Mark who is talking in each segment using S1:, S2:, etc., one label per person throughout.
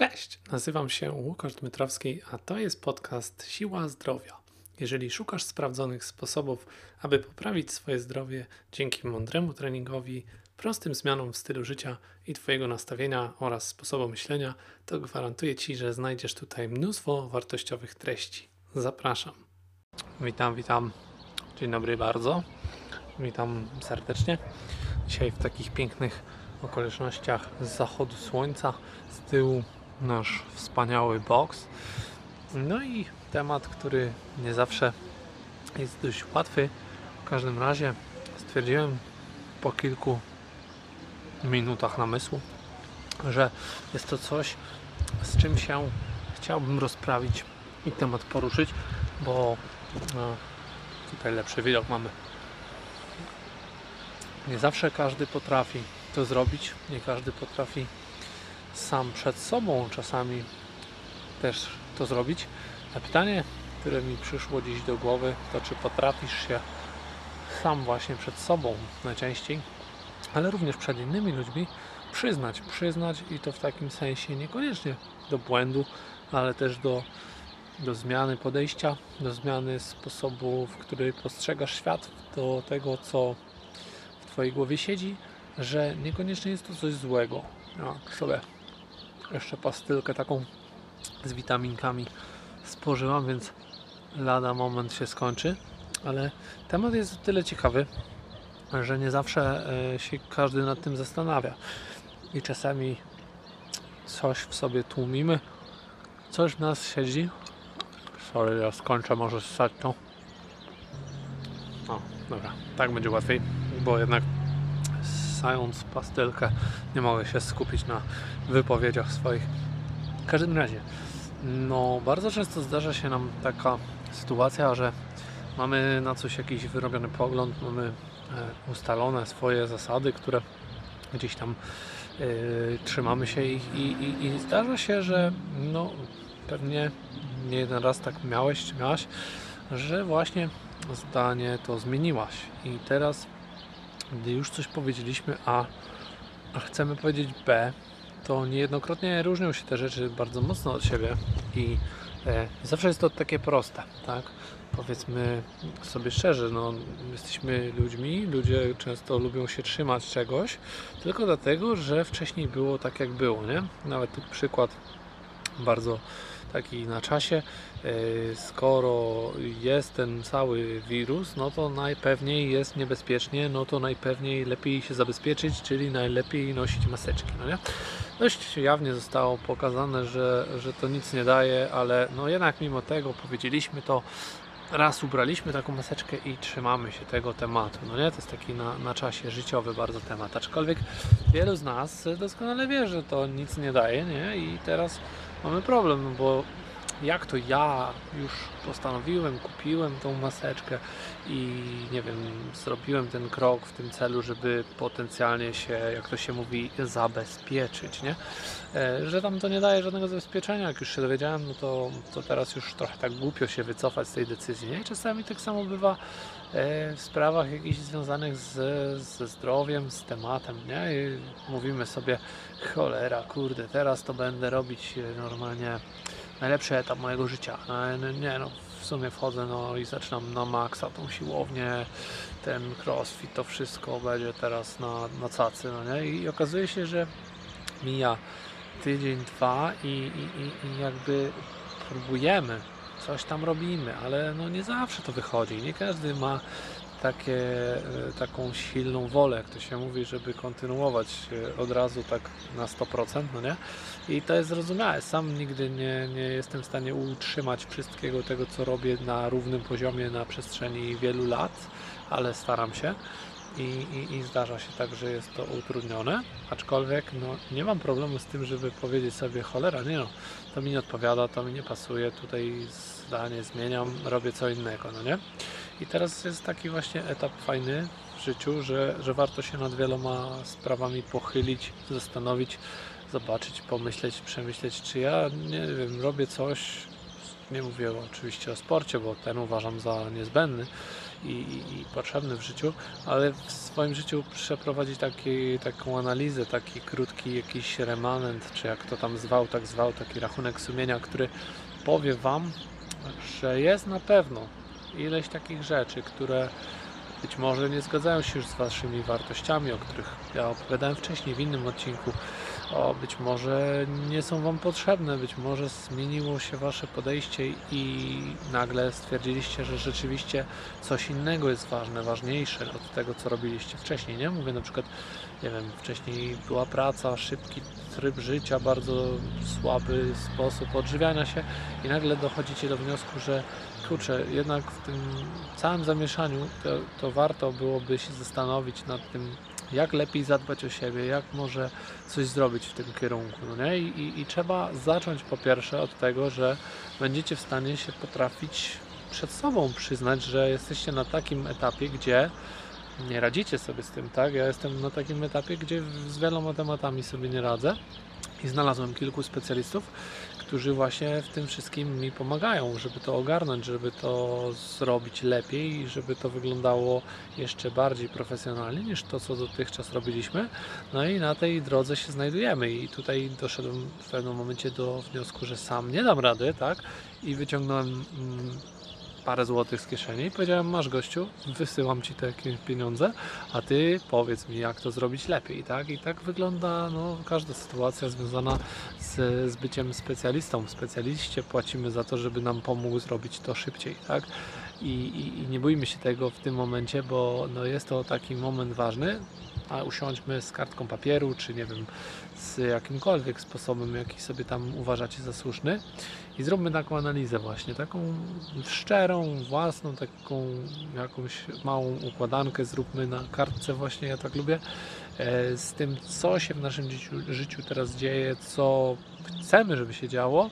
S1: Cześć, nazywam się Łukasz Dmytrowski, a to jest podcast Siła Zdrowia. Jeżeli szukasz sprawdzonych sposobów, aby poprawić swoje zdrowie dzięki mądremu treningowi, prostym zmianom w stylu życia i Twojego nastawienia oraz sposobu myślenia, to gwarantuję Ci, że znajdziesz tutaj mnóstwo wartościowych treści. Zapraszam. Witam, witam. Dzień dobry bardzo. Witam serdecznie. Dzisiaj w takich pięknych okolicznościach z zachodu słońca, z tyłu nasz wspaniały box. No i temat, który nie zawsze jest dość łatwy. W każdym razie stwierdziłem po kilku minutach namysłu, że jest to coś, z czym się chciałbym rozprawić i temat poruszyć, bo no, tutaj lepszy widok mamy. Nie zawsze każdy potrafi to zrobić, nie każdy potrafi sam przed sobą czasami też to zrobić. A pytanie, które mi przyszło dziś do głowy, to czy potrafisz się sam właśnie przed sobą najczęściej, ale również przed innymi ludźmi przyznać, przyznać i to w takim sensie niekoniecznie do błędu, ale też do, do zmiany podejścia, do zmiany sposobu, w który postrzegasz świat, do tego, co w Twojej głowie siedzi, że niekoniecznie jest to coś złego. Jak sobie jeszcze pastylkę taką z witaminkami spożyłam, więc lada moment się skończy. Ale temat jest o tyle ciekawy, że nie zawsze e, się każdy nad tym zastanawia. I czasami coś w sobie tłumimy, coś w nas siedzi. Sorry, ja skończę, może ssać to. O, dobra, tak będzie łatwiej, bo jednak pastylkę nie mogę się skupić na wypowiedziach swoich. W każdym razie, no bardzo często zdarza się nam taka sytuacja, że mamy na coś jakiś wyrobiony pogląd, mamy e, ustalone swoje zasady, które gdzieś tam yy, trzymamy się ich i, i, i, zdarza się, że no pewnie nie jeden raz tak miałeś miałaś, że właśnie zdanie to zmieniłaś i teraz gdy już coś powiedzieliśmy A, a chcemy powiedzieć B, to niejednokrotnie różnią się te rzeczy bardzo mocno od siebie i e, zawsze jest to takie proste, tak? Powiedzmy sobie szczerze, no, jesteśmy ludźmi, ludzie często lubią się trzymać czegoś tylko dlatego, że wcześniej było tak jak było, nie? Nawet tu przykład bardzo taki na czasie. E, skoro jest ten cały wirus, no to najpewniej jest niebezpiecznie, no to najpewniej lepiej się zabezpieczyć, czyli najlepiej nosić maseczki, no nie? Dość jawnie zostało pokazane, że, że to nic nie daje, ale no jednak mimo tego powiedzieliśmy to, raz ubraliśmy taką maseczkę i trzymamy się tego tematu. No nie, to jest taki na, na czasie życiowy bardzo temat. Aczkolwiek wielu z nas doskonale wie, że to nic nie daje, nie? I teraz mamy problem, no bo jak to ja już postanowiłem, kupiłem tą maseczkę i nie wiem, zrobiłem ten krok w tym celu, żeby potencjalnie się, jak to się mówi, zabezpieczyć, nie? E, że tam to nie daje żadnego zabezpieczenia, jak już się dowiedziałem, no to, to teraz już trochę tak głupio się wycofać z tej decyzji, nie? I czasami tak samo bywa w sprawach jakichś związanych z, ze zdrowiem, z tematem, nie? I mówimy sobie, cholera, kurde, teraz to będę robić normalnie najlepszy etap mojego życia. No, nie no, w sumie wchodzę no i zaczynam na maksa tą siłownię, ten crossfit, to wszystko będzie teraz na, na cacy, no nie? I okazuje się, że mija tydzień, dwa i, i, i jakby próbujemy, coś tam robimy, ale no nie zawsze to wychodzi. Nie każdy ma takie, e, taką silną wolę, jak to się mówi, żeby kontynuować od razu tak na 100%, no nie? I to jest zrozumiałe. Sam nigdy nie, nie jestem w stanie utrzymać wszystkiego tego, co robię na równym poziomie na przestrzeni wielu lat, ale staram się. I, i, i, zdarza się tak, że jest to utrudnione, aczkolwiek no, nie mam problemu z tym, żeby powiedzieć sobie cholera, nie no, to mi nie odpowiada, to mi nie pasuje, tutaj zdanie zmieniam, robię co innego, no nie? I teraz jest taki właśnie etap fajny w życiu, że, że warto się nad wieloma sprawami pochylić, zastanowić, zobaczyć, pomyśleć, przemyśleć, czy ja, nie wiem, robię coś Nie mówię oczywiście o sporcie, bo ten uważam za niezbędny i, i, i potrzebny w życiu, ale w swoim życiu przeprowadzić taki, taką analizę, taki krótki jakiś remanent, czy jak to tam zwał, tak zwał, taki rachunek sumienia, który powie Wam, że jest na pewno ileś takich rzeczy, które być może nie zgadzają się już z Waszymi wartościami, o których ja opowiadałem wcześniej w innym odcinku. O, być może nie są Wam potrzebne, być może zmieniło się Wasze podejście i nagle stwierdziliście, że rzeczywiście coś innego jest ważne, ważniejsze od tego, co robiliście wcześniej. Nie mówię na przykład, nie wiem, wcześniej była praca, szybki tryb życia, bardzo słaby sposób odżywiania się i nagle dochodzicie do wniosku, że kurczę, jednak w tym całym zamieszaniu to, to warto byłoby się zastanowić nad tym, jak lepiej zadbać o siebie, jak może coś zrobić w tym kierunku, no nie? I, i, I trzeba zacząć po pierwsze od tego, że będziecie w stanie się potrafić przed sobą przyznać, że jesteście na takim etapie, gdzie nie radzicie sobie z tym, tak? Ja jestem na takim etapie, gdzie z wieloma tematami sobie nie radzę i znalazłem kilku specjalistów, którzy właśnie w tym wszystkim mi pomagają, żeby to ogarnąć, żeby to zrobić lepiej i żeby to wyglądało jeszcze bardziej profesjonalnie niż to, co dotychczas robiliśmy. No i na tej drodze się znajdujemy i tutaj doszedłem w pewnym momencie do wniosku, że sam nie dam rady, tak? I wyciągnąłem mm, parę złotych z kieszeni i powiedziałem, masz gościu, wysyłam ci te pieniądze, a ty powiedz mi, jak to zrobić lepiej, tak? I tak wygląda no, każda sytuacja związana z, z byciem specjalistą. Specjaliście płacimy za to, żeby nam pomógł zrobić to szybciej, tak? I, i, i nie bójmy się tego w tym momencie, bo no, jest to taki moment ważny, a usiądźmy z kartką papieru, czy nie wiem, z jakimkolwiek sposobem, jaki sobie tam uważacie za słuszny. I zróbmy taką analizę właśnie, taką szczerą, własną, taką jakąś małą układankę zróbmy na kartce właśnie, ja tak lubię, e, z tym, co się w naszym życiu, życiu teraz dzieje, co chcemy, żeby się działo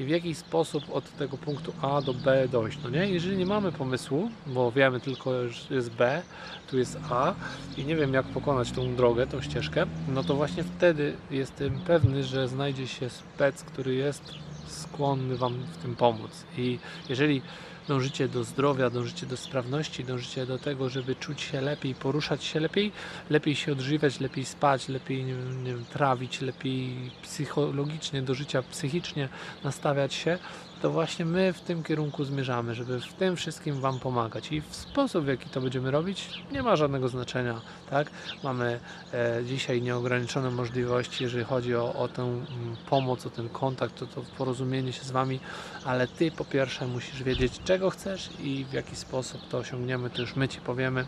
S1: i w jaki sposób od tego punktu A do B dojść, no nie? Jeżeli nie mamy pomysłu, bo wiemy tylko, że jest B, tu jest A i nie wiem jak pokonać tą drogę, tą ścieżkę, no to właśnie wtedy jestem pewny, że znajdzie się spec, który jest skłonny Wam w tym pomóc. I jeżeli dążycie do zdrowia, dążycie do sprawności, dążycie do tego, żeby czuć się lepiej, poruszać się lepiej, lepiej się odżywiać, lepiej spać, lepiej nie wiem, trawić, lepiej psychologicznie do życia, psychicznie nastawiać się, to właśnie my w tym kierunku zmierzamy, żeby w tym wszystkim Wam pomagać. I w sposób, w jaki to będziemy robić, nie ma żadnego znaczenia. Tak? Mamy e, dzisiaj nieograniczone możliwości, jeżeli chodzi o, o tę mm, pomoc, o ten kontakt, o to porozumienie się z Wami, ale Ty po pierwsze musisz wiedzieć, czego chcesz i w jaki sposób to osiągniemy, to już my Ci powiemy.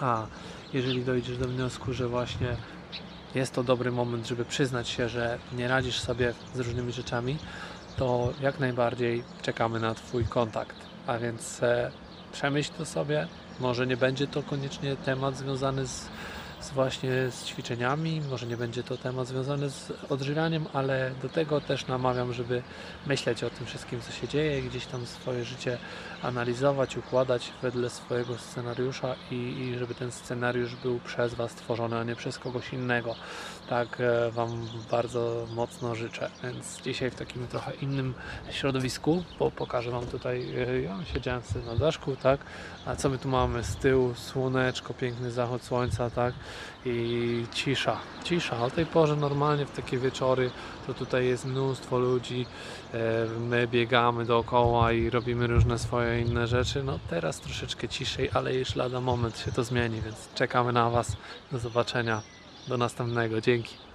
S1: A jeżeli dojdziesz do wniosku, że właśnie jest to dobry moment, żeby przyznać się, że nie radzisz sobie z różnymi rzeczami, to jak najbardziej czekamy na Twój kontakt. A więc e, przemyśl to sobie. Może nie będzie to koniecznie temat związany z, z właśnie z ćwiczeniami, może nie będzie to temat związany z odżywianiem, ale do tego też namawiam, żeby myśleć o tym wszystkim, co się dzieje, gdzieś tam swoje życie analizować, układać wedle swojego scenariusza i, i żeby ten scenariusz był przez Was tworzony, a nie przez kogoś innego. Tak e, Wam bardzo mocno życzę. Więc dzisiaj w takim trochę innym środowisku, bo pokażę Wam tutaj, e, ja siedziałem sobie na daszku, tak, a co my tu mamy z tyłu, słoneczko, piękny zachód słońca, tak, i cisza, cisza. O tej porze normalnie w takie wieczory to tutaj jest mnóstwo ludzi, e, my biegamy dookoła i robimy różne swoje inne rzeczy. No teraz troszeczkę ciszej, ale już lada moment się to zmieni, więc czekamy na Was. Do zobaczenia. Do następnego. Dzięki.